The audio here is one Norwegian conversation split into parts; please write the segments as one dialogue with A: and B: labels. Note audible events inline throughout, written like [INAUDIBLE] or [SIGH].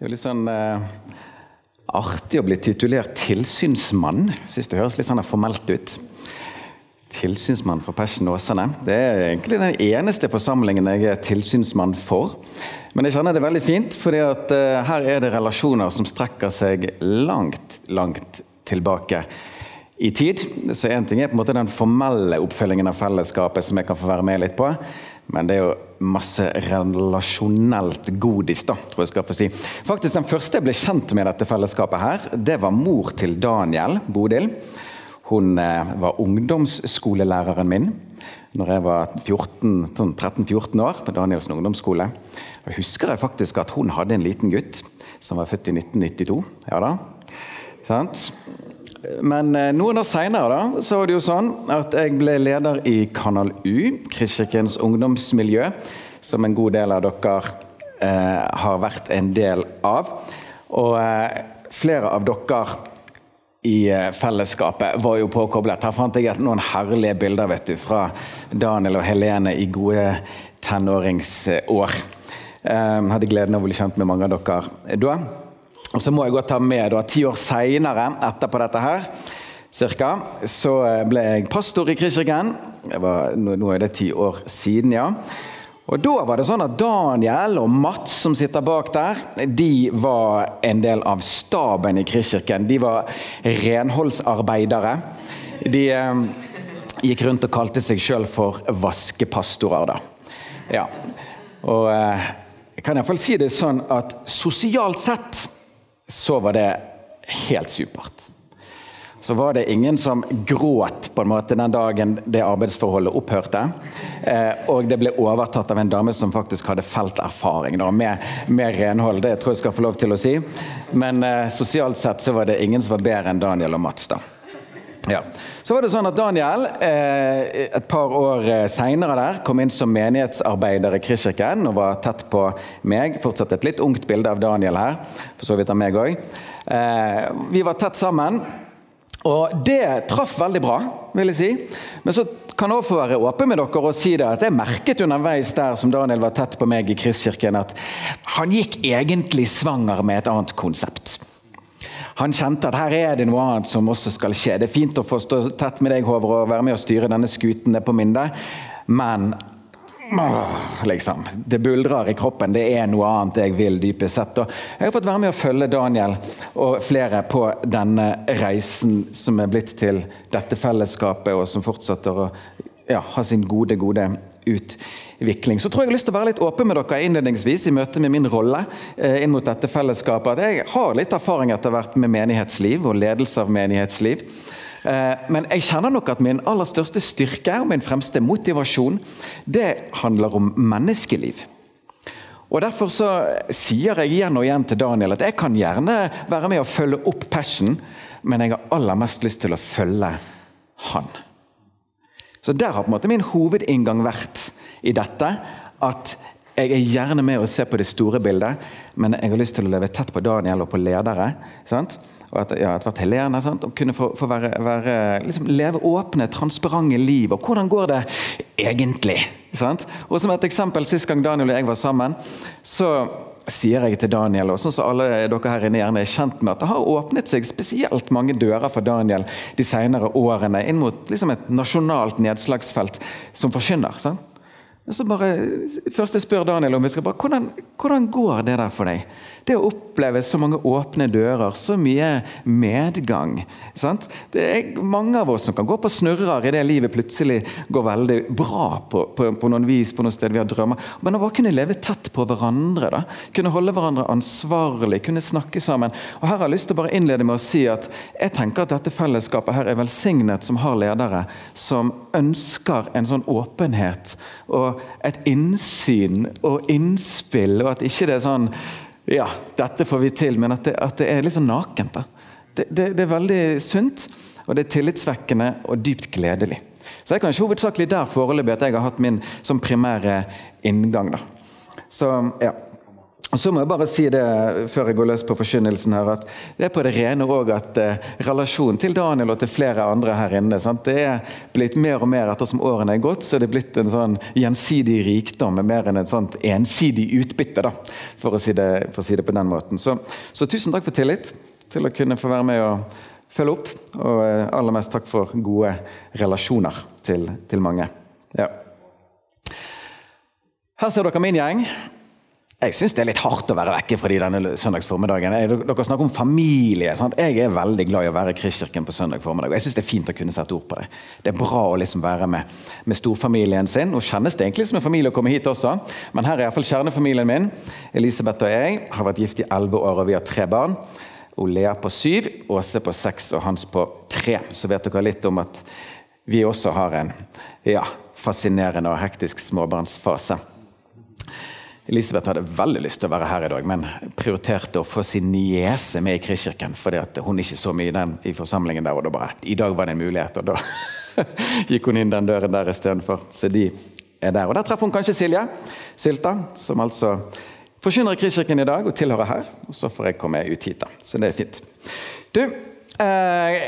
A: Det er litt sånn eh, artig å bli titulert tilsynsmann. Syns det høres litt sånn formelt ut. Tilsynsmann for Persen Åsane. Det er egentlig den eneste forsamlingen jeg er tilsynsmann for. Men jeg kjenner det veldig fint, for eh, her er det relasjoner som strekker seg langt, langt tilbake i tid. Så én ting er på en måte den formelle oppfølgingen av fellesskapet som jeg kan få være med litt på. Men det er jo masse relasjonelt godis, da, tror jeg skal få si. Faktisk Den første jeg ble kjent med dette fellesskapet, her, det var mor til Daniel Bodil. Hun eh, var ungdomsskolelæreren min når jeg var 13-14 sånn år på Danielsen ungdomsskole. Jeg husker jeg faktisk at hun hadde en liten gutt som var født i 1992. Ja da. Sant? Men eh, noen år seinere så var det jo sånn at jeg ble leder i Kanal U, Kristkirkens ungdomsmiljø, som en god del av dere eh, har vært en del av. Og eh, flere av dere i eh, fellesskapet var jo påkoblet. Her fant jeg noen herlige bilder vet du, fra Daniel og Helene i gode tenåringsår. Jeg hadde gleden av å bli kjent med mange av dere da. Og så må jeg godt ta med da, Ti år seinere, etterpå dette her, cirka, så eh, ble jeg pastor i Kristkirken. Nå er det ti år siden, ja. Og Da var det sånn at Daniel og Mats, som sitter bak der, de var en del av staben i Kristkirken. De var renholdsarbeidere. De eh, gikk rundt og kalte seg sjøl for vaskepastorer. da. Ja. Og eh, jeg kan iallfall si det sånn at sosialt sett så var det helt supert. Så var det ingen som gråt på en måte den dagen det arbeidsforholdet opphørte. Eh, og det ble overtatt av en dame som faktisk hadde felterfaring da, med, med, renhold. Det tror jeg skal få lov til å si. Men eh, sosialt sett så var det ingen som var bedre enn Daniel og Mats. da. Ja. Så var det sånn at Daniel eh, et par år eh, seinere der kom inn som menighetsarbeider i Kristkirken og var tett på meg. Fortsatt et litt ungt bilde av Daniel her, for så vidt av meg òg. Eh, vi var tett sammen. Og det traff veldig bra, vil jeg si. Men så kan jeg også få være åpen med dere og si det at jeg merket underveis der som Daniel var tett på meg i Kristkirken, at han gikk egentlig svanger med et annet konsept. Han kjente at her er det noe annet som også skal skje. Det er fint å få stå tett med deg, Håvard, og være med og styre denne skuten på Minde, men liksom, det buldrer i kroppen. Det er noe annet jeg vil, dypest sett. Og jeg har fått være med å følge Daniel og flere på denne reisen som er blitt til dette fellesskapet, og som fortsetter å ja, ha sin gode, gode utvikling. Så tror jeg jeg har lyst til å være litt åpen med dere innledningsvis i møte med min rolle eh, inn mot dette fellesskapet. Jeg har litt erfaring etter hvert med menighetsliv og ledelse av menighetsliv. Eh, men jeg kjenner nok at min aller største styrke og min fremste motivasjon det handler om menneskeliv. Og Derfor så sier jeg igjen og igjen til Daniel at jeg kan gjerne være med å følge opp Passion, men jeg har aller mest lyst til å følge han. Så Der har på en måte min hovedinngang vært i dette. At jeg er gjerne med å se på det store bildet, men jeg har lyst til å leve tett på Daniel og på ledere. Sant? Og at, ja, etter hvert Helene. Sant? Og kunne få, få være, være, liksom leve åpne, transparente liv. Og hvordan går det egentlig? Sant? Og Som et eksempel, Sist gang Daniel og jeg var sammen, så sier jeg til Daniel, og sånn som alle dere her inne gjerne er kjent med, at det har åpnet seg spesielt mange dører for Daniel de senere årene inn mot liksom et nasjonalt nedslagsfelt som forkynner. sant? Så bare, først jeg spør Daniel om vi skal bare, hvordan, hvordan går det der for deg? Det å oppleve så mange åpne dører, så mye medgang. Sant? Det er mange av oss som kan gå på snurrer i det livet plutselig går veldig bra på, på, på noen vis, på noen steder vi har drømmer. Men å bare kunne leve tett på hverandre, da. kunne holde hverandre ansvarlig, kunne snakke sammen. Og Her har jeg lyst til å bare innlede med å si at jeg tenker at dette fellesskapet her er velsignet som har ledere som ønsker en sånn åpenhet og et innsyn og innspill, og at ikke det er sånn ja, dette får vi til, men at det, at det er litt sånn nakent. Det, det, det, er veldig sunt, og det er tillitsvekkende og dypt gledelig. Så det er kanskje hovedsakelig der foreløpig at jeg har hatt min som primære inngang. da. Så, ja. Så må jeg bare si det før jeg går løs på forkynnelsen her, at det er på det rene òg at eh, relasjonen til Daniel og til flere andre her inne sant? det er blitt mer og mer etter som årene er gått, så er det blitt en sånn gjensidig rikdom mer enn et sånt ensidig utbytte, da, for å si det, å si det på den måten. Så, så, tusen takk for tillit til å kunne få være med og følge opp. Og eh, aller mest takk for gode relasjoner til, til mange. Ja. Her ser dere min gjeng. Jeg syns det er litt hardt å være vekke fra de denne søndagsformiddagen. Dere snakker om familie. Sant? Jeg er veldig glad i å være i Kristkirken på søndag formiddag. Jeg synes det er fint å kunne sette ord på det. Det er bra å liksom være med, med storfamilien sin. Nå kjennes det egentlig som en familie å komme hit også, men her er iallfall kjernefamilien min. Elisabeth og jeg har vært gift i elleve år, og vi har tre barn. Olea på syv, Åse på seks og Hans på tre. Så vet dere litt om at vi også har en ja, fascinerende og hektisk småbarnsfase. Elisabeth hadde veldig lyst til å være her i dag, men prioriterte å få sin niese med i Kristkirken. fordi hun ikke så mye i, den, i forsamlingen der. og da bare, I dag var det en mulighet, og da [LAUGHS] gikk hun inn den døren der istedenfor. Så de er der. Og Der treffer hun kanskje Silje Sylta, som altså forkynner i Kristkirken i dag og tilhører her. Og så får jeg komme ut hit, da. Så det er fint. Du, eh,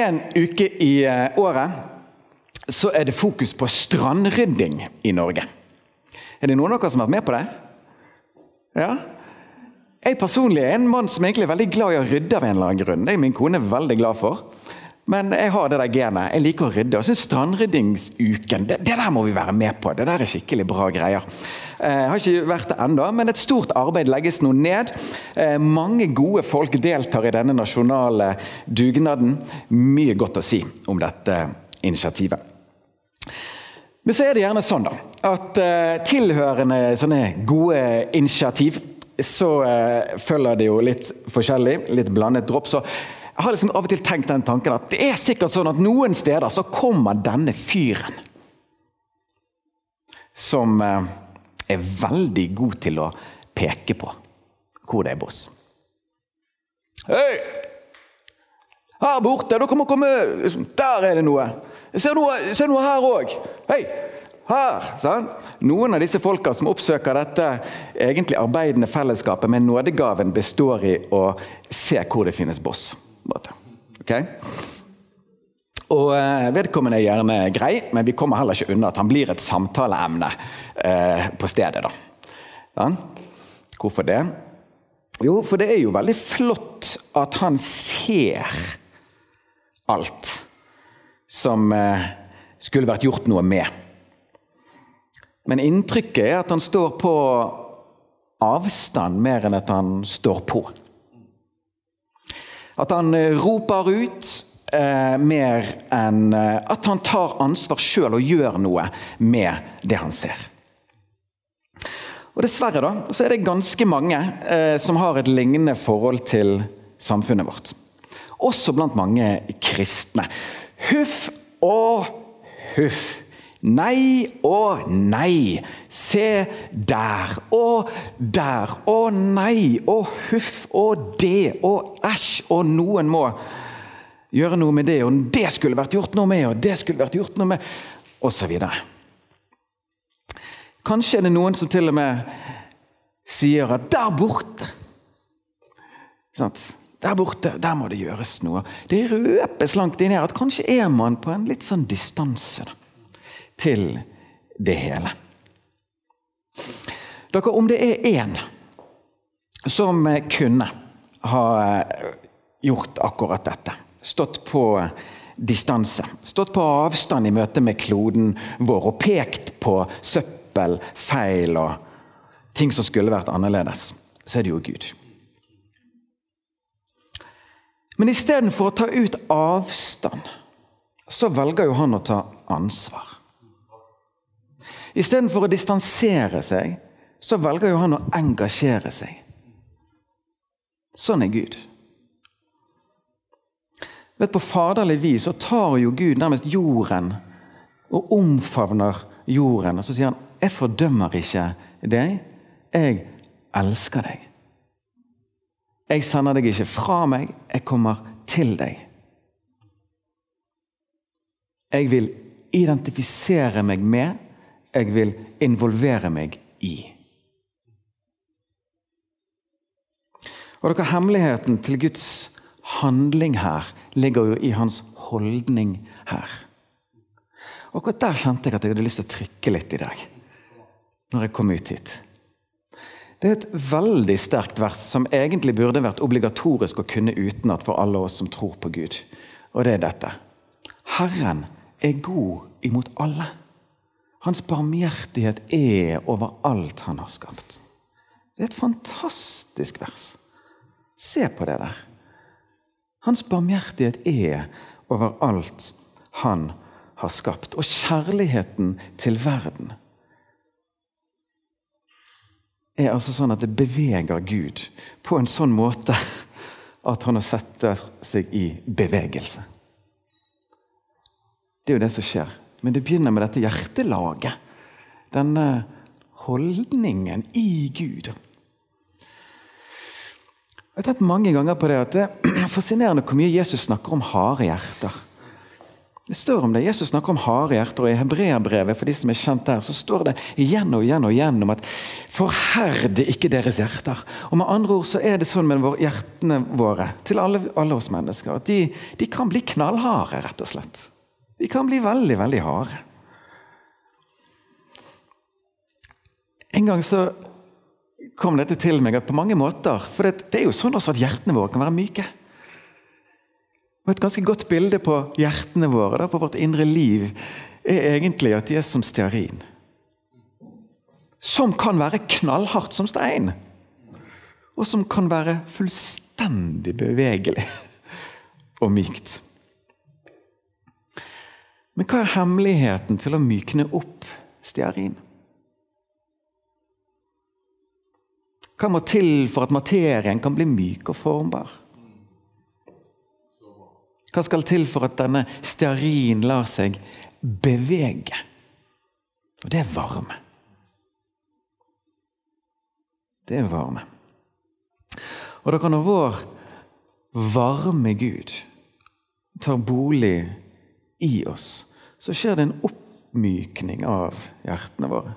A: en uke i eh, året så er det fokus på strandrydding i Norge. Er det noen av dere som har vært med på det? Ja? Jeg personlig er en mann som egentlig er veldig glad i å rydde av en eller annen grunn. Det er min kone veldig glad for. Men jeg har det der genet. Jeg liker å rydde. Og synes Strandryddingsuken det, det, der må vi være med på. Det der er skikkelig bra greier. Eh, jeg har ikke vært det ennå, men et stort arbeid legges nå ned. Eh, mange gode folk deltar i denne nasjonale dugnaden. Mye godt å si om dette initiativet. Men så er det gjerne sånn da, at uh, tilhørende sånne gode initiativ, så uh, følger det jo litt forskjellig, litt blandet dropp. så jeg har liksom av og til tenkt den tanken at det er sikkert sånn at noen steder så kommer denne fyren som uh, er veldig god til å peke på hvor det er boss. Hei! Her borte! Dere må komme liksom, Der er det noe! Se noe, her òg! Hei! Her! Sånn. Noen av disse folka som oppsøker dette egentlig arbeidende fellesskapet med nådegaven, består i å se hvor det finnes boss. Okay? Og eh, Vedkommende er gjerne grei, men vi kommer heller ikke unna at han blir et samtaleemne eh, på stedet. da. Ja. Hvorfor det? Jo, for det er jo veldig flott at han ser alt som eh, skulle vært gjort noe med. Men inntrykket er at han står på avstand mer enn at han står på. At han eh, roper ut eh, mer enn eh, at han tar ansvar sjøl og gjør noe med det han ser. Og Dessverre da, så er det ganske mange eh, som har et lignende forhold til samfunnet vårt. Også blant mange kristne. Huff og huff. Nei og nei. Se der og der. Å nei og huff og det og æsj og noen må gjøre noe med det, og det skulle vært gjort noe med, og det skulle vært gjort noe med, osv. Kanskje er det noen som til og med sier at 'der borte' Sant? Der borte, der må det gjøres noe. Det røpes langt inni her at kanskje er man på en litt sånn distanse da, til det hele. Dere, om det er én som kunne ha gjort akkurat dette, stått på distanse, stått på avstand i møte med kloden vår og pekt på søppel, feil og ting som skulle vært annerledes, så er det jo Gud. Men istedenfor å ta ut avstand, så velger jo han å ta ansvar. Istedenfor å distansere seg, så velger jo han å engasjere seg. Sånn er Gud. Vet, på faderlig vis så tar jo Gud nærmest jorden og omfavner jorden. Og så sier han 'Jeg fordømmer ikke deg. Jeg elsker deg. Jeg sender deg ikke fra meg, jeg kommer til deg. Jeg vil identifisere meg med, jeg vil involvere meg i. Og dere, Hemmeligheten til Guds handling her ligger jo i hans holdning her. Og der kjente jeg at jeg hadde lyst til å trykke litt i dag. Når jeg kom ut hit. Det er et veldig sterkt vers som egentlig burde vært obligatorisk å kunne utenat for alle oss som tror på Gud. Og det er dette. Herren er god imot alle. Hans barmhjertighet er over alt han har skapt. Det er et fantastisk vers. Se på det der. Hans barmhjertighet er over alt han har skapt. Og kjærligheten til verden er altså sånn at det beveger Gud på en sånn måte at han setter seg i bevegelse. Det er jo det som skjer. Men det begynner med dette hjertelaget. Denne holdningen i Gud. Jeg har tenkt mange ganger på det at det er [CLEARS THROAT] fascinerende hvor mye Jesus snakker om harde hjerter. Det står om det. Jesus snakker om harde hjerter, og i hebreerbrevet for de som er kjent der, så står det igjen og igjen og igjen om at 'forherd ikke deres hjerter'. Og Med andre ord så er det sånn med hjertene våre til alle, alle oss mennesker at de, de, kan bli knallharde, rett og slett. De kan bli veldig, veldig harde. En gang så kom dette til meg at på mange måter For det, det er jo sånn også at hjertene våre kan være myke. Og Et ganske godt bilde på hjertene våre, da, på vårt indre liv, er egentlig at de er som stearin. Som kan være knallhardt som stein. Og som kan være fullstendig bevegelig [LAUGHS] og mykt. Men hva er hemmeligheten til å mykne opp stearin? Hva må til for at materien kan bli myk og formbar? Hva skal til for at denne stearin lar seg bevege? Og det er varme. Det er varme. Og da kan vår varme Gud ta bolig i oss, så skjer det en oppmykning av hjertene våre.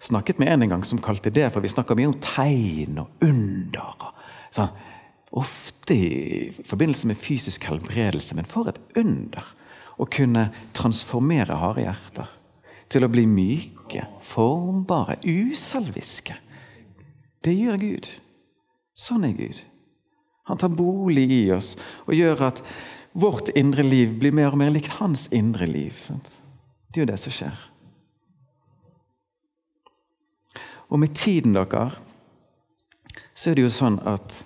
A: Snakket med en en gang som kalte det for Vi snakker mye om tegn og under. sånn ofte i forbindelse med fysisk helbredelse. Men for et under å kunne transformere harde hjerter til å bli myke, formbare, uselviske. Det gjør Gud. Sånn er Gud. Han tar bolig i oss og gjør at vårt indre liv blir mer og mer likt hans indre liv. Sant? Det er jo det som skjer. Og med tiden, dere, så er det jo sånn at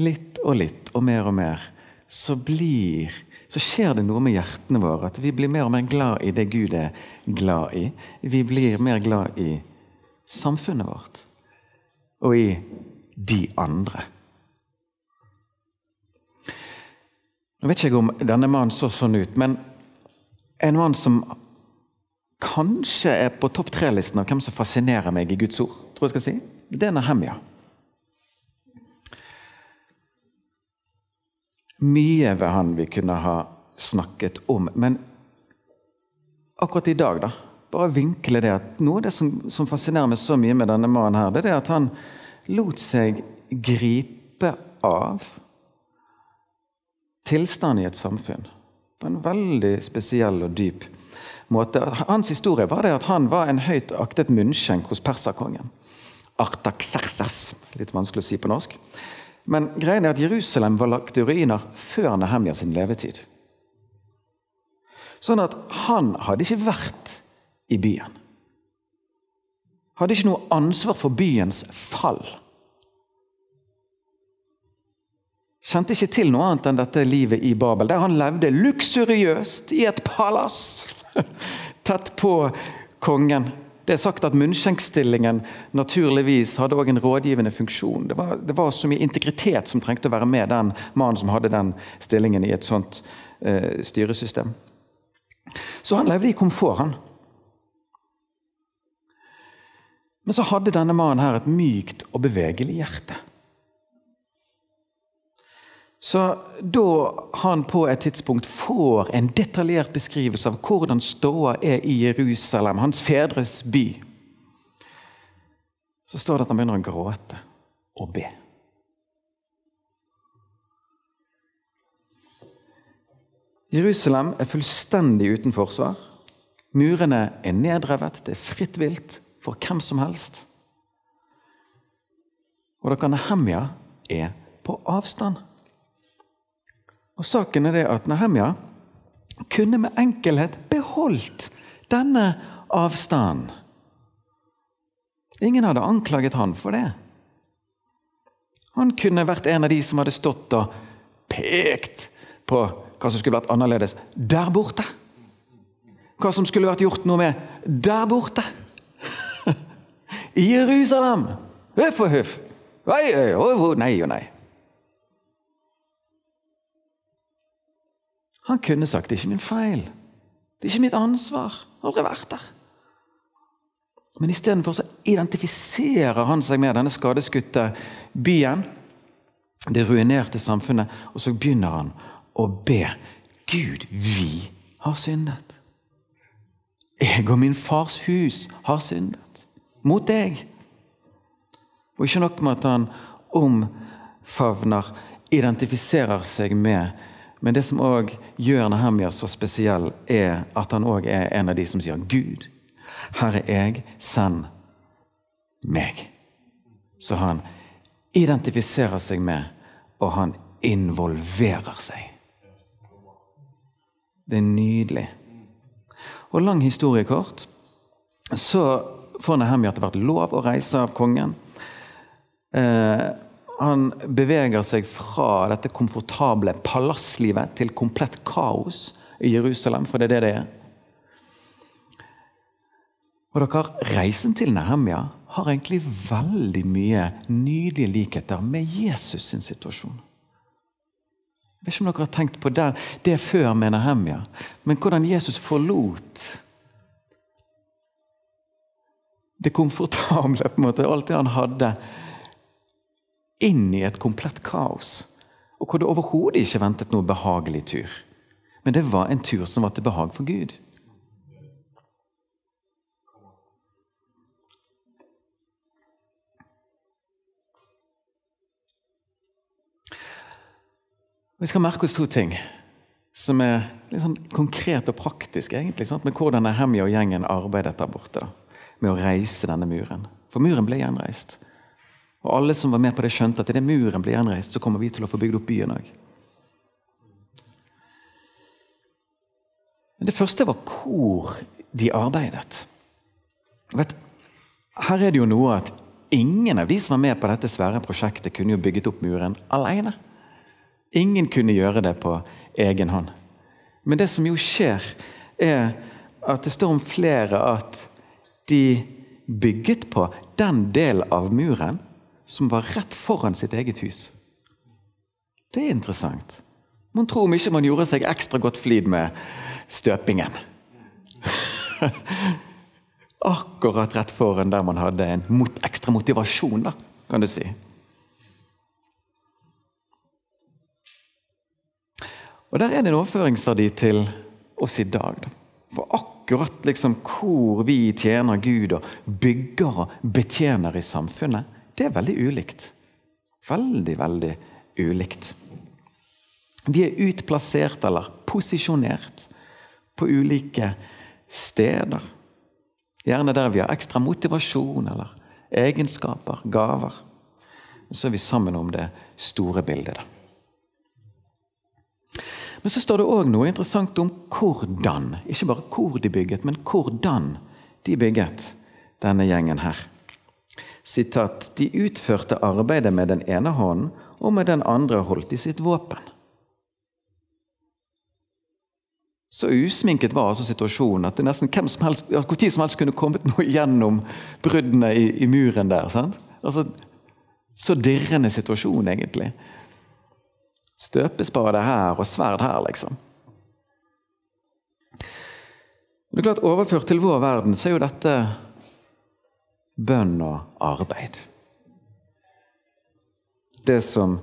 A: litt og litt og mer og mer, så, blir, så skjer det noe med hjertene våre. At vi blir mer og mer glad i det Gud er glad i. Vi blir mer glad i samfunnet vårt og i de andre. Nå vet ikke jeg om denne mannen så sånn ut, men en mann som kanskje er på topp tre-listen av hvem som fascinerer meg i Guds ord, tror jeg skal si, det er Nehemja. Mye ved han vi kunne ha snakket om. Men akkurat i dag, da, bare vinkle det at noe av det som, som fascinerer meg så mye med denne mannen, her, det er at han lot seg gripe av tilstanden i et samfunn. På en veldig spesiell og dyp måte. Hans historie var det at han var en høyt aktet munnskjenk hos perserkongen. Artaxerxes, litt vanskelig å si på norsk. Men greien er at Jerusalem var lagt i ruiner før Nehemja sin levetid. Sånn at han hadde ikke vært i byen. Hadde ikke noe ansvar for byens fall. Kjente ikke til noe annet enn dette livet i Babel, der han levde luksuriøst i et palass [LAUGHS] tett på kongen. Det er sagt at munnskjenkstillingen naturligvis hadde også en rådgivende funksjon. Det var, det var, så mye integritet som trengte å være med den mannen som hadde den stillingen i et sånt eh, styresystem. Så han levde i komfort, han. Men så hadde denne mannen her et mykt og bevegelig hjerte. Så da han på et tidspunkt får en detaljert beskrivelse av hvordan ståa er i Jerusalem, hans fedres by, så står det at han begynner å gråte og be. Jerusalem er fullstendig uten forsvar. Murene er nedrevet, det er fritt vilt for hvem som helst. Og kan Nehemja er på avstand. Og Saken er det at Nehemja kunne med enkelhet beholdt denne avstanden. Ingen hadde anklaget han for det. Han kunne vært en av de som hadde stått og pekt på hva som skulle vært annerledes der borte. Hva som skulle vært gjort noe med der borte. [LAUGHS] I Jerusalem! Huff og huff. Nei og nei. Han kunne sagt 'det er ikke min feil'. Det er ikke mitt ansvar. Aldri vært der. Men istedenfor identifiserer han seg med denne skadeskutte byen, det ruinerte samfunnet, og så begynner han å be Gud, vi har syndet. Jeg og min fars hus har syndet mot deg. Og ikke nok med at han omfavner, identifiserer seg med men det som òg gjør Nehemja så spesiell, er at han òg er en av de som sier Gud, her er jeg, send meg. Så han identifiserer seg med, og han involverer seg. Det er nydelig. Og lang historie kort, så får Nehemia etter hvert lov å reise av kongen. Eh, han beveger seg fra dette komfortable palasslivet til komplett kaos i Jerusalem, for det er det det er. Og dere, Reisen til Nehemia har egentlig veldig mye nydelige likheter med Jesus sin situasjon. Jeg vet ikke om dere har tenkt på det, det før med Nehemia, men hvordan Jesus forlot det komfortable, på en måte, alt det han hadde inn i et komplett kaos. Og hvor det overhodet ikke ventet noe behagelig tur. Men det var en tur som var til behag for Gud. Vi skal merke oss to ting som er litt sånn konkret og praktisk egentlig, sant? med hvordan Nehemja og gjengen arbeidet der borte. Da, med å reise denne muren. For muren ble gjenreist. Og alle som var med på det, skjønte at idet muren blir gjenreist, så kommer vi til å få bygd opp byen òg. Det første var hvor de arbeidet. Vet, her er det jo noe at ingen av de som var med på dette svære prosjektet, kunne jo bygget opp muren alene. Ingen kunne gjøre det på egen hånd. Men det som jo skjer, er at det står om flere at de bygget på den delen av muren som var rett foran sitt eget hus. Det er interessant. Man tror om ikke man gjorde seg ekstra godt flid med støpingen. [LAUGHS] Akkurat rett foran der man hadde en mot, ekstra motivasjon, da, kan du si. Og Der er det en overføringsverdi til oss i dag. Da. For akkurat liksom hvor vi tjener Gud og bygger og betjener i samfunnet, det er veldig ulikt. Veldig, veldig ulikt. Vi er utplassert eller posisjonert på ulike steder. Gjerne der vi har ekstra motivasjon eller egenskaper, gaver. Så er vi sammen om det store bildet. Men så står det òg noe interessant om hvordan. Ikke bare hvor de bygget, men hvordan de bygget denne gjengen her sitat, De utførte arbeidet med den ene hånden, og med den andre holdt de sitt våpen. Så usminket var altså situasjonen at det nesten hvem som helst, hvor tid som helst kunne kommet noe gjennom bruddene i, i muren der. sant? Altså, Så dirrende situasjon, egentlig. Støpespade her og sverd her, liksom. Det er klart Overført til vår verden så er jo dette bønn og arbeid. Det som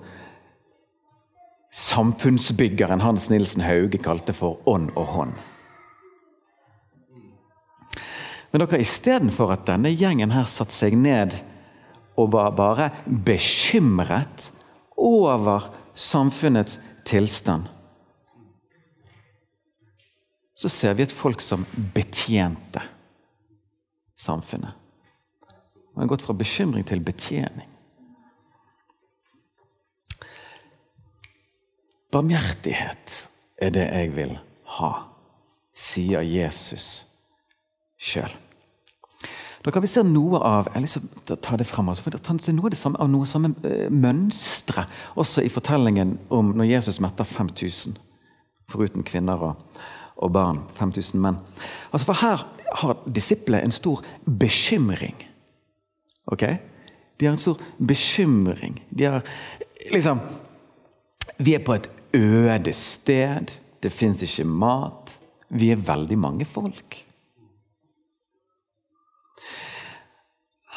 A: samfunnsbyggeren Hans Nilsen Hauge kalte for ånd og hånd. Men dere, istedenfor at denne gjengen her satte seg ned og var bare bekymret over samfunnets tilstand, så ser vi et folk som betjente samfunnet. Man har gått fra bekymring til betjening. Barmhjertighet er det jeg vil ha, sier Jesus sjøl. Da kan vi se noe av jeg liksom, ta det frem, for det er noe det samme, av noe samme eh, mønstre også i fortellingen om når Jesus metter 5000, foruten kvinner og, og barn. 5000 menn. Altså, for her har disiplene en stor bekymring. Ok? De har en stor bekymring. De har liksom Vi er på et øde sted. Det fins ikke mat. Vi er veldig mange folk.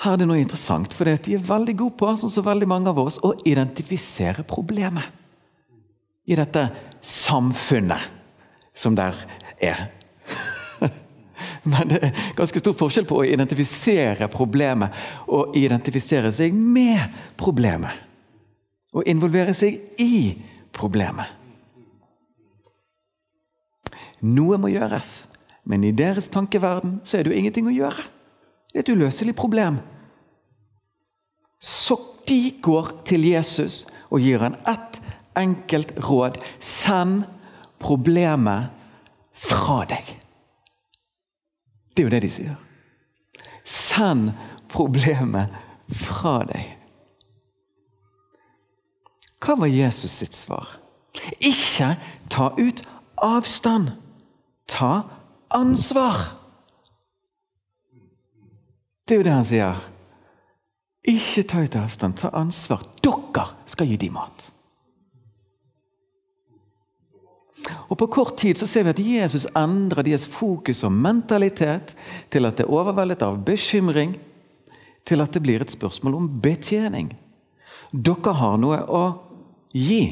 A: Her er det noe interessant, for de er veldig gode på sånn som veldig mange av oss, å identifisere problemet. I dette samfunnet som der er. [LAUGHS] Men det er ganske stor forskjell på å identifisere problemet og identifisere seg med problemet. Og involvere seg i problemet. Noe må gjøres, men i deres tankeverden så er det jo ingenting å gjøre. Det er et uløselig problem. Så de går til Jesus og gir han ett enkelt råd. Send problemet fra deg. Det er jo det de sier. Send problemet fra deg. Hva var Jesus sitt svar? Ikke ta ut avstand. Ta ansvar. Det er jo det han sier. Ikke ta ut avstand, ta ansvar. Dere skal gi dem mat. Og På kort tid så ser vi at Jesus endrer deres fokus og mentalitet til at det er overveldet av bekymring, til at det blir et spørsmål om betjening. Dere har noe å gi.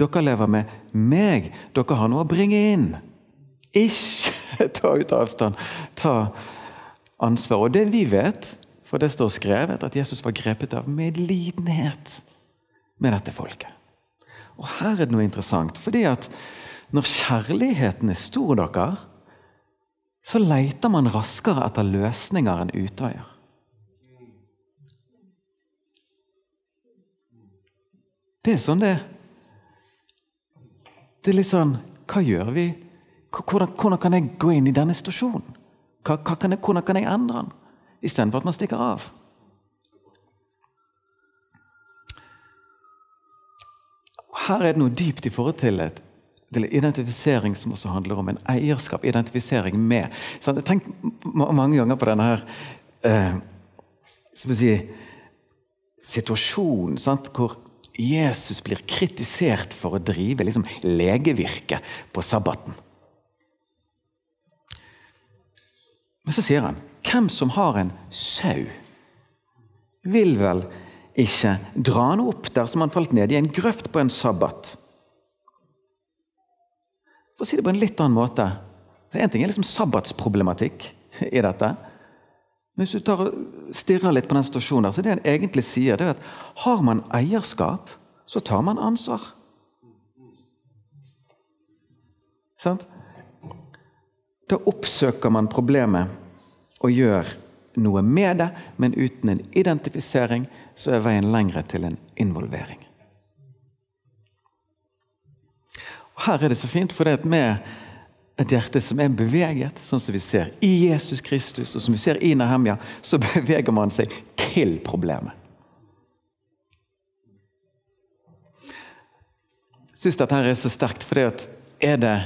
A: Dere lever med meg. Dere har noe å bringe inn. Ikke [LAUGHS] ta ut avstand. Ta ansvar. Og det vi vet, for det står skrevet at Jesus var grepet av medlidenhet med dette folket. Og Her er det noe interessant. fordi at når kjærligheten er stor, dere, så leter man raskere etter løsninger enn utveier. Det er sånn det er. Det er litt sånn Hva gjør vi? Hvordan, hvordan kan jeg gå inn i denne situasjonen? Hva, hva kan jeg, hvordan kan jeg endre den? istedenfor at man stikker av. Her er det noe dypt i forhold til et til identifisering som også handler om en eierskap. Identifisering med. Så jeg har tenkt mange ganger på denne her eh, si, situasjonen hvor Jesus blir kritisert for å drive liksom, legevirke på sabbaten. Men så sier han hvem som har en sau, vil vel ikke dra han opp der som han falt ned i en grøft på en sabbat. For å si det på en litt annen måte Én ting er liksom sabbatsproblematikk i dette. Men hvis du tar og stirrer litt på den situasjonen, der, så det han egentlig sier, det er at har man eierskap, så tar man ansvar. Sant? Da oppsøker man problemet og gjør noe med det, men uten en identifisering så er veien lengre til en involvering. Og her er det så fint, for det er med et hjerte som er beveget, sånn som vi ser i Jesus Kristus, og som vi ser i Nehemja, så [LAUGHS] beveger man seg til problemet. Jeg syns dette er så sterkt, for er det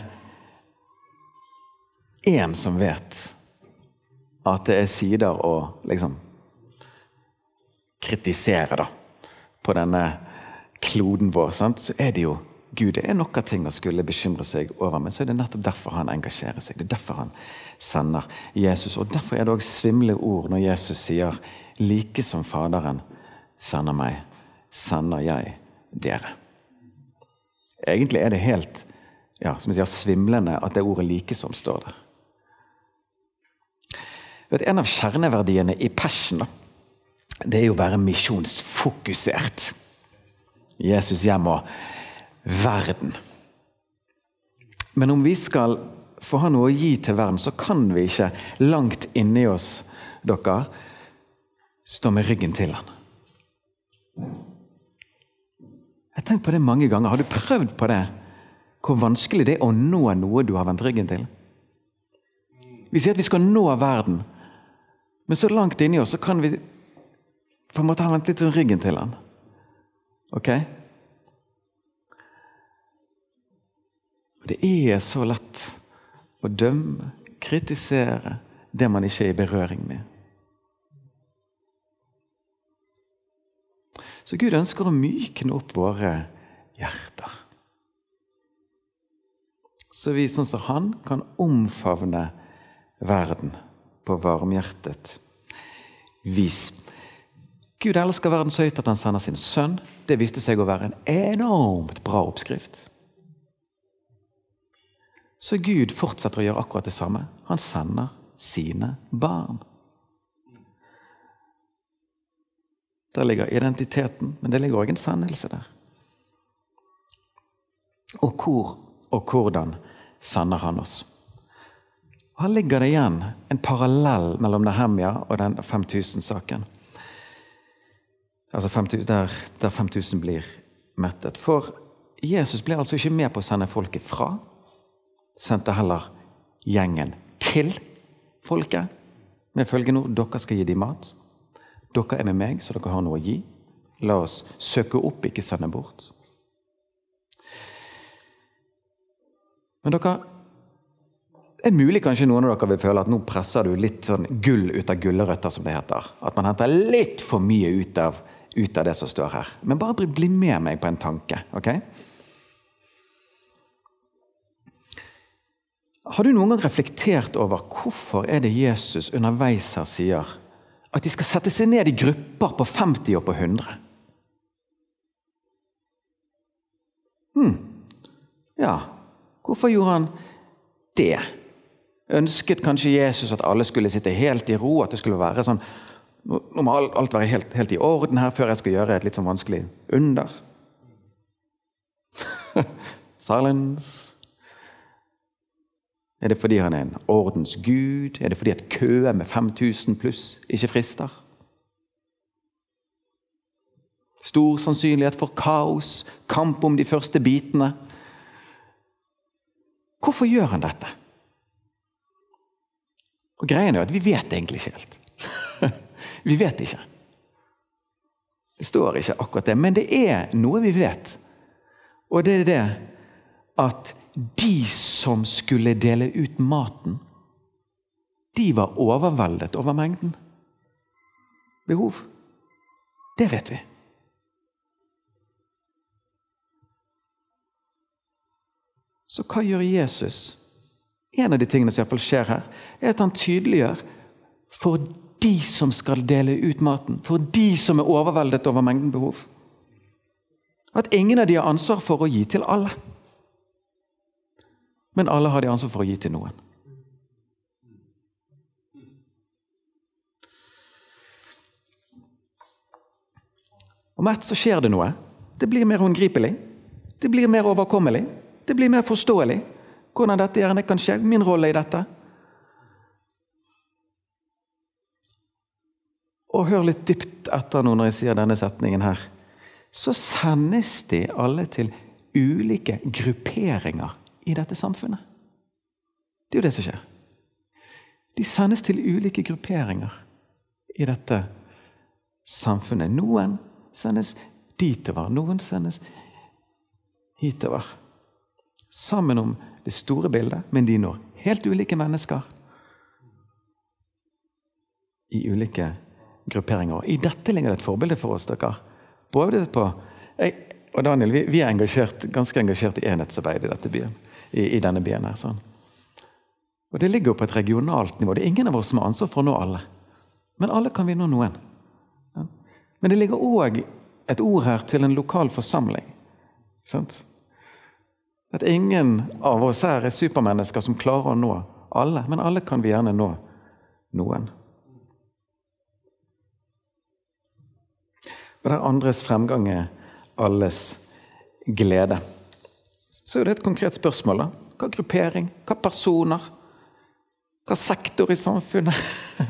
A: én som vet at det er sider å liksom kritisere da, på denne kloden vår, sant? så er det jo Gud. Det er noen ting å skulle bekymre seg over, men så er det nettopp derfor han engasjerer seg. Det er derfor han sender Jesus. Og Derfor er det òg svimle ord når Jesus sier like som Faderen sender meg, sender jeg dere. Egentlig er det helt ja, som jeg sier, svimlende at det ordet 'likesom' står der. En av kjerneverdiene i Passion det er jo å være misjonsfokusert. Jesus hjem og verden. Men om vi skal få ha noe å gi til verden, så kan vi ikke langt inni oss dere, stå med ryggen til han. Jeg har tenkt på det mange ganger. Har du prøvd på det? Hvor vanskelig det er å nå noe du har vendt ryggen til? Vi sier at vi skal nå verden, men så langt inni oss så kan vi på en måte ha vendt litt ryggen til han. Ok? Det er så lett å dømme, kritisere, det man ikke er i berøring med. Så Gud ønsker å mykne opp våre hjerter. Så vi, sånn som han, kan omfavne verden på varmhjertet vis. Gud elsker verden så høyt at han sender sin sønn. Det viste seg å være en enormt bra oppskrift. Så Gud fortsetter å gjøre akkurat det samme. Han sender sine barn. Der ligger identiteten, men det ligger òg en sendelse der. Og hvor og hvordan sender han oss? Her ligger det igjen en parallell mellom Nehemja og den 5000-saken. Altså 5000, der, der 5000 blir mettet. For Jesus ble altså ikke med på å sende folket fra. Sendte heller gjengen til folket med følgende ord dere skal gi dem mat. Dere er med meg, så dere har noe å gi. La oss søke opp, ikke sende bort. Men dere det er mulig kanskje noen av dere vil føle at nå presser du litt sånn gull ut av gulrøtter, som det heter. At man henter litt for mye ut av, ut av det som står her. Men bare bli med meg på en tanke. ok? Har du noen gang reflektert over hvorfor er det Jesus underveis her sier at de skal sette seg ned i grupper på 50 og på 100. Hm. Ja, hvorfor gjorde han det? Ønsket kanskje Jesus at alle skulle sitte helt i ro? At det skulle være sånn Nå må alt være helt, helt i orden her før jeg skal gjøre et litt sånn vanskelig under. [LAUGHS] Silence. Er det fordi han er en ordens gud? Er det fordi at køer med 5000 pluss ikke frister? Stor sannsynlighet for kaos, kamp om de første bitene. Hvorfor gjør han dette? Og greien er at Vi vet egentlig ikke helt. [LAUGHS] vi vet ikke. Det står ikke akkurat det, men det er noe vi vet. Og det er det at de som skulle dele ut maten, de var overveldet over mengden behov. Det vet vi. Så hva gjør Jesus? En av de tingene som iallfall skjer her, er at han tydeliggjør for de som skal dele ut maten, for de som er overveldet over mengden behov, at ingen av de har ansvar for å gi til alle. Men alle har de ansvar for å gi til noen. Om ett så skjer det noe. Det blir mer håndgripelig. Det blir mer overkommelig. Det blir mer forståelig hvordan dette gjerne kan skje. Min rolle i dette. Og hør litt dypt etter nå når jeg sier denne setningen her. Så sendes de alle til ulike grupperinger i dette samfunnet. Det er jo det som skjer. De sendes til ulike grupperinger i dette samfunnet. Noen sendes ditover, noen sendes hitover. Sammen om det store bildet, men de når helt ulike mennesker i ulike grupperinger. I dette ligger det et forbilde for oss. dere. Prøv det på jeg, og Daniel, vi, vi, er engasjert, ganske engasjert i enhetsarbeid i dette byen i, i denne byen. her, sånn. Og Det ligger jo på et regionalt nivå. Det er ingen av oss som har ansvar for å nå alle. Men alle kan vi nå noen. Men det ligger òg et ord her til en lokal forsamling. Sant? At ingen av oss her er supermennesker som klarer å nå alle, men alle kan vi gjerne nå noen. Og der andres fremgang er alles glede. Så er det et konkret spørsmål. da. Hva gruppering? Hva personer? Hva sektor i samfunnet?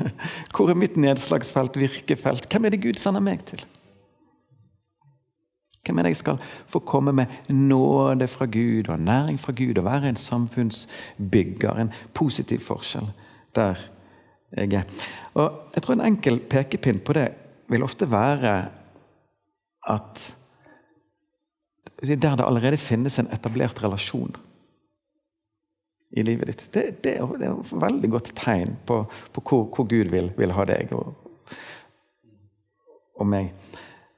A: [LAUGHS] Hvor er mitt nedslagsfelt, virkefelt? Hvem er det Gud sender meg til? Hvem er det jeg skal få komme med nåde fra Gud og næring fra Gud og være en samfunnsbygger, en positiv forskjell der jeg er? Og Jeg tror en enkel pekepinn på det vil ofte være at der det allerede finnes en etablert relasjon i livet ditt. Det, det, det er et veldig godt tegn på, på hvor, hvor, Gud vil, vil, ha deg og, og meg.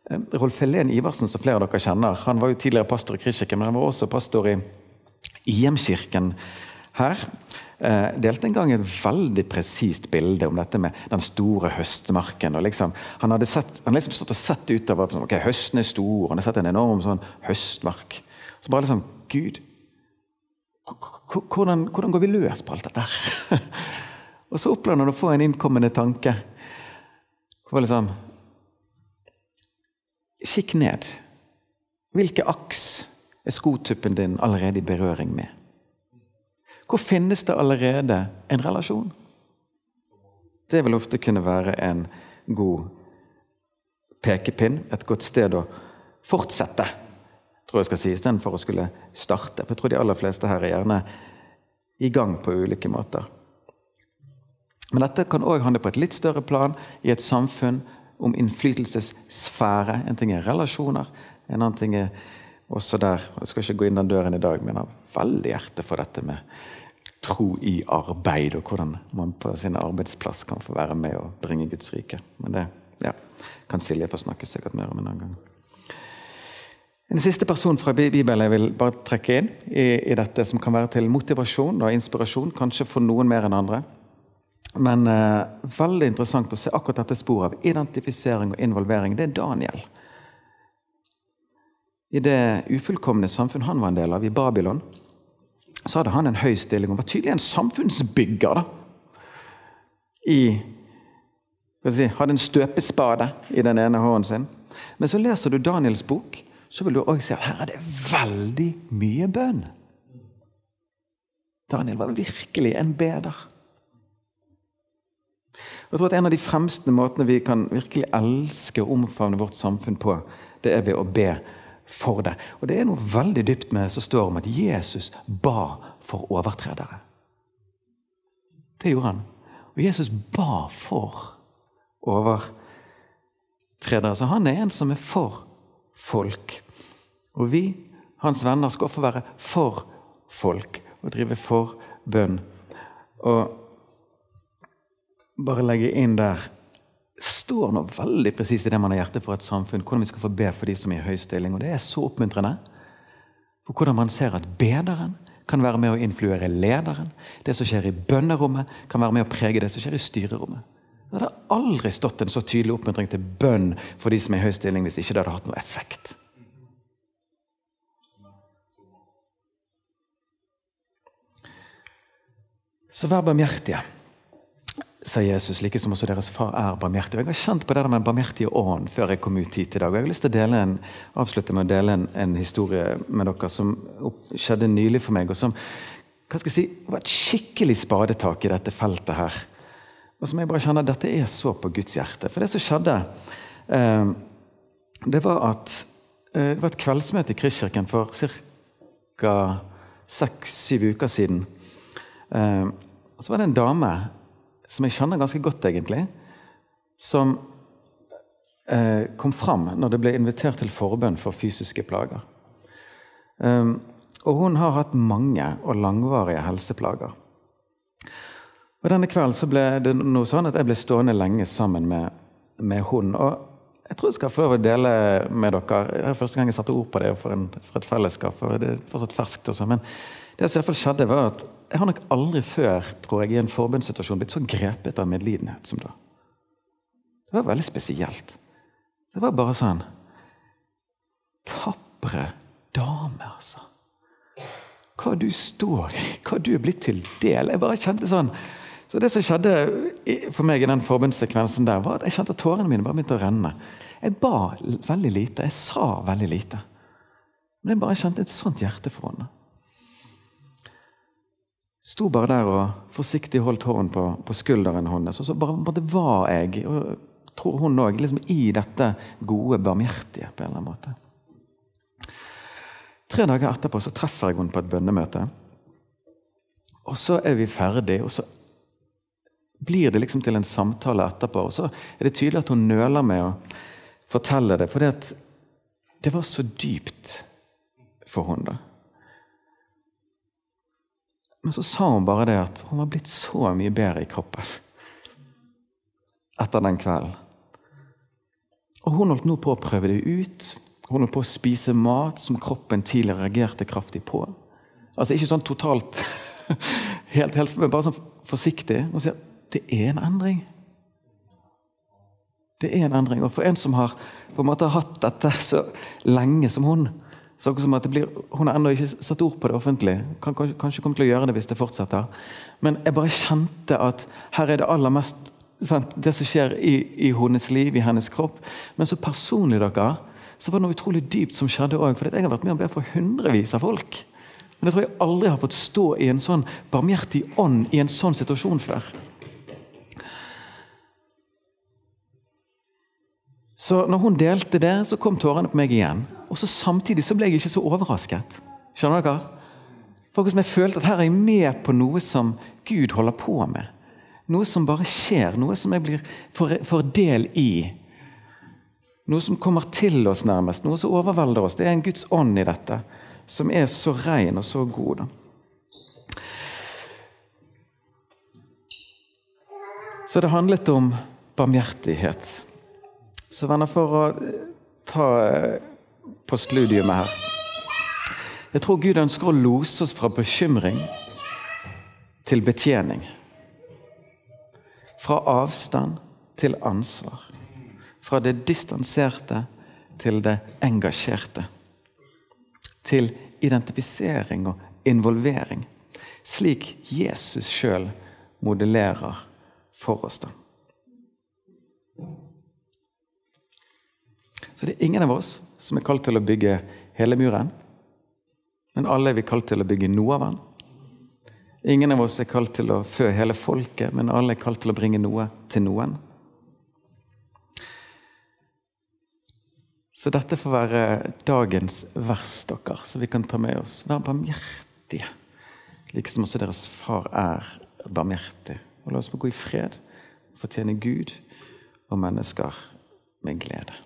A: Eh, Rolf Helen Iversen, som flere av dere kjenner, han var jo tidligere pastor i Kristkirken, men han var også pastor i IM-kirken her. Eh, delte en gang et veldig presist bilde om dette med den store høstmarken. liksom, Han hadde sett, han liksom stått og sett utover sånn, ok, høsten er stor, han hadde sett en enorm sånn høstmark. Så bare liksom Gud, hvordan, hvordan går vi løs på alt dette [LAUGHS] og så opplevde han å få en innkommende tanke. Hvor liksom Kikk ned. Hvilke aks er skotuppen din allerede i berøring med? Hvor finnes det allerede en relasjon? Det vil ofte kunne være en god pekepinn, et godt sted å fortsette, tror jeg skal si, istedenfor å skulle starte. For jeg tror de aller fleste her er gjerne i gang på ulike måter. Men dette kan òg handle på et litt større plan, i et samfunn, om innflytelsessfære. En ting er relasjoner, en annen ting er også der Jeg skal ikke gå inn den døren i dag, men jeg har veldig hjerte for dette med tro i arbeid, og hvordan man på sin arbeidsplass kan få være med og bringe Guds rike. Men det ja, kan Silje få snakke sikkert mer om en annen gang. En siste person fra Bibelen jeg vil bare trekke inn i, i, dette, som kan være til motivasjon og inspirasjon, kanskje for noen mer enn andre. Men eh, veldig interessant å se akkurat dette sporet av identifisering og involvering. Det er Daniel. I det ufullkomne samfunn han var en del av, i Babylon, så hadde han en høy stilling og var tydelig en samfunnsbygger. da. I, si, hadde en støpespade i den ene hånden sin. Men så leser du Daniels bok, så vil du også se at her er det veldig mye bønn. Daniel var virkelig en beder. Jeg tror at En av de fremste måtene vi kan virkelig elske og omfavne vårt samfunn på, det er ved å be for det. Og Det er noe veldig dypt med som står om at Jesus ba for overtredere. Det gjorde han. Og Jesus ba for overtredere. Så han er en som er for folk. Og vi, hans venner, skal få være for folk og drive for bønn. Og bare legge inn der står nå veldig presist i det man har hjertet for et samfunn. Hvordan vi skal få be for de som er i høy stilling. Og det er så oppmuntrende. For hvordan man ser at bederen kan være med å influere lederen. Det som skjer i bønnerommet, kan være med å prege det som skjer i styrerommet. Det hadde aldri stått en så tydelig oppmuntring til bønn for de som er i høy stilling, hvis ikke det hadde hatt noe effekt. Så vær barmhjertige sa Jesus, like som også deres far er barmhjertig. Jeg har kjent på det med den barmhjertige ånd før jeg kom ut hit i dag. og Jeg har lyst til å en, avslutte med å dele en, en historie med dere som skjedde nylig for meg. og som hva skal jeg si, var et skikkelig spadetak i dette feltet her. Og som jeg bare kjenner dette er så på Guds hjerte. For det som skjedde, eh, det var at eh, det var et kveldsmøte i Kristkirken for ca. seks-syv uker siden. Eh, og så var det en dame som jeg kjenner ganske godt, egentlig, som eh, kom fram når det ble invitert til forbønn for fysiske plager. Um, og hun har hatt mange og langvarige helseplager. Og Denne kvelden så ble det noe sånn at jeg ble stående lenge sammen med, med hun. Og jeg tror jeg skal få dele med dere Det er første gang jeg satte ord på det for, en, for et fellesskap. for det er fortsatt ferskt også, Men det som i hvert fall skjedde, var at jeg har nok aldri før tror jeg, i en forbundssituasjon blitt så grepet av medlidenhet som da. Det var veldig spesielt. Det var bare sånn Tapre dame, altså. Hva du står hva du er blitt til del. Jeg bare kjente sånn så det som skjedde for meg i den forbundssekvensen der, var at jeg kjente at tårene mine bare begynte å renne. Jeg ba veldig lite. Jeg sa veldig lite. Men jeg bare kjente et sånt hjerte for henne. Sto bare der og forsiktig holdt hånden på, på skulderen hennes. Og så bare, bare var jeg, og tror hun òg, liksom i dette gode, barmhjertige på en eller annen måte. Tre dager etterpå så treffer jeg henne på et bønnemøte. Og så er vi ferdig, og så blir det liksom til en samtale etterpå. Og så er det tydelig at hun nøler med å fortelle det, for det var så dypt for henne. Men så sa hun bare det at hun var blitt så mye bedre i kroppen etter den kvelden. Og hun holdt nå på å prøve det ut. Hun holdt på å spise mat som kroppen tidligere reagerte kraftig på. Altså Ikke sånn totalt [LAUGHS] helt, helt men bare sånn forsiktig. Hun sier det er en endring. Det er en endring. Og for en som har på en måte hatt dette så lenge som hun så som at blir, Hun har ennå ikke satt ord på det offentlig. Kan kanskje komme til å gjøre det hvis det fortsetter. Men jeg bare kjente at her er det aller mest sant, det som skjer i, i, hennes liv, i hennes kropp. Men så personlig dere, så var det noe utrolig dypt som skjedde òg. For jeg har vært med og bedt for hundrevis av folk. Men jeg tror jeg aldri har fått stå i en sånn barmhjertig ånd i en sånn situasjon før. Så når hun delte det, så kom tårene på meg igjen. Og så Samtidig så ble jeg ikke så overrasket. Skjønner dere? For jeg følte at her er jeg med på noe som Gud holder på med. Noe som bare skjer, noe som jeg blir får del i. Noe som kommer til oss, nærmest. Noe som overvelder oss. Det er en Guds ånd i dette, som er så ren og så god. Så det handlet om barmhjertighet. Så venner, for å ta på studiumet her Jeg tror Gud ønsker å lose oss fra bekymring til betjening. Fra avstand til ansvar. Fra det distanserte til det engasjerte. Til identifisering og involvering. Slik Jesus sjøl modellerer for oss. da. Så det er ingen av oss som er kalt til å bygge hele muren. Men alle er vi kalt til å bygge noe av den. Ingen av oss er kalt til å fø hele folket, men alle er kalt til å bringe noe til noen. Så dette får være dagens vers, dere, så vi kan ta med oss. Vær barmhjertige, liksom også deres far er barmhjertig. Og la oss få gå i fred, fortjene Gud og mennesker med glede.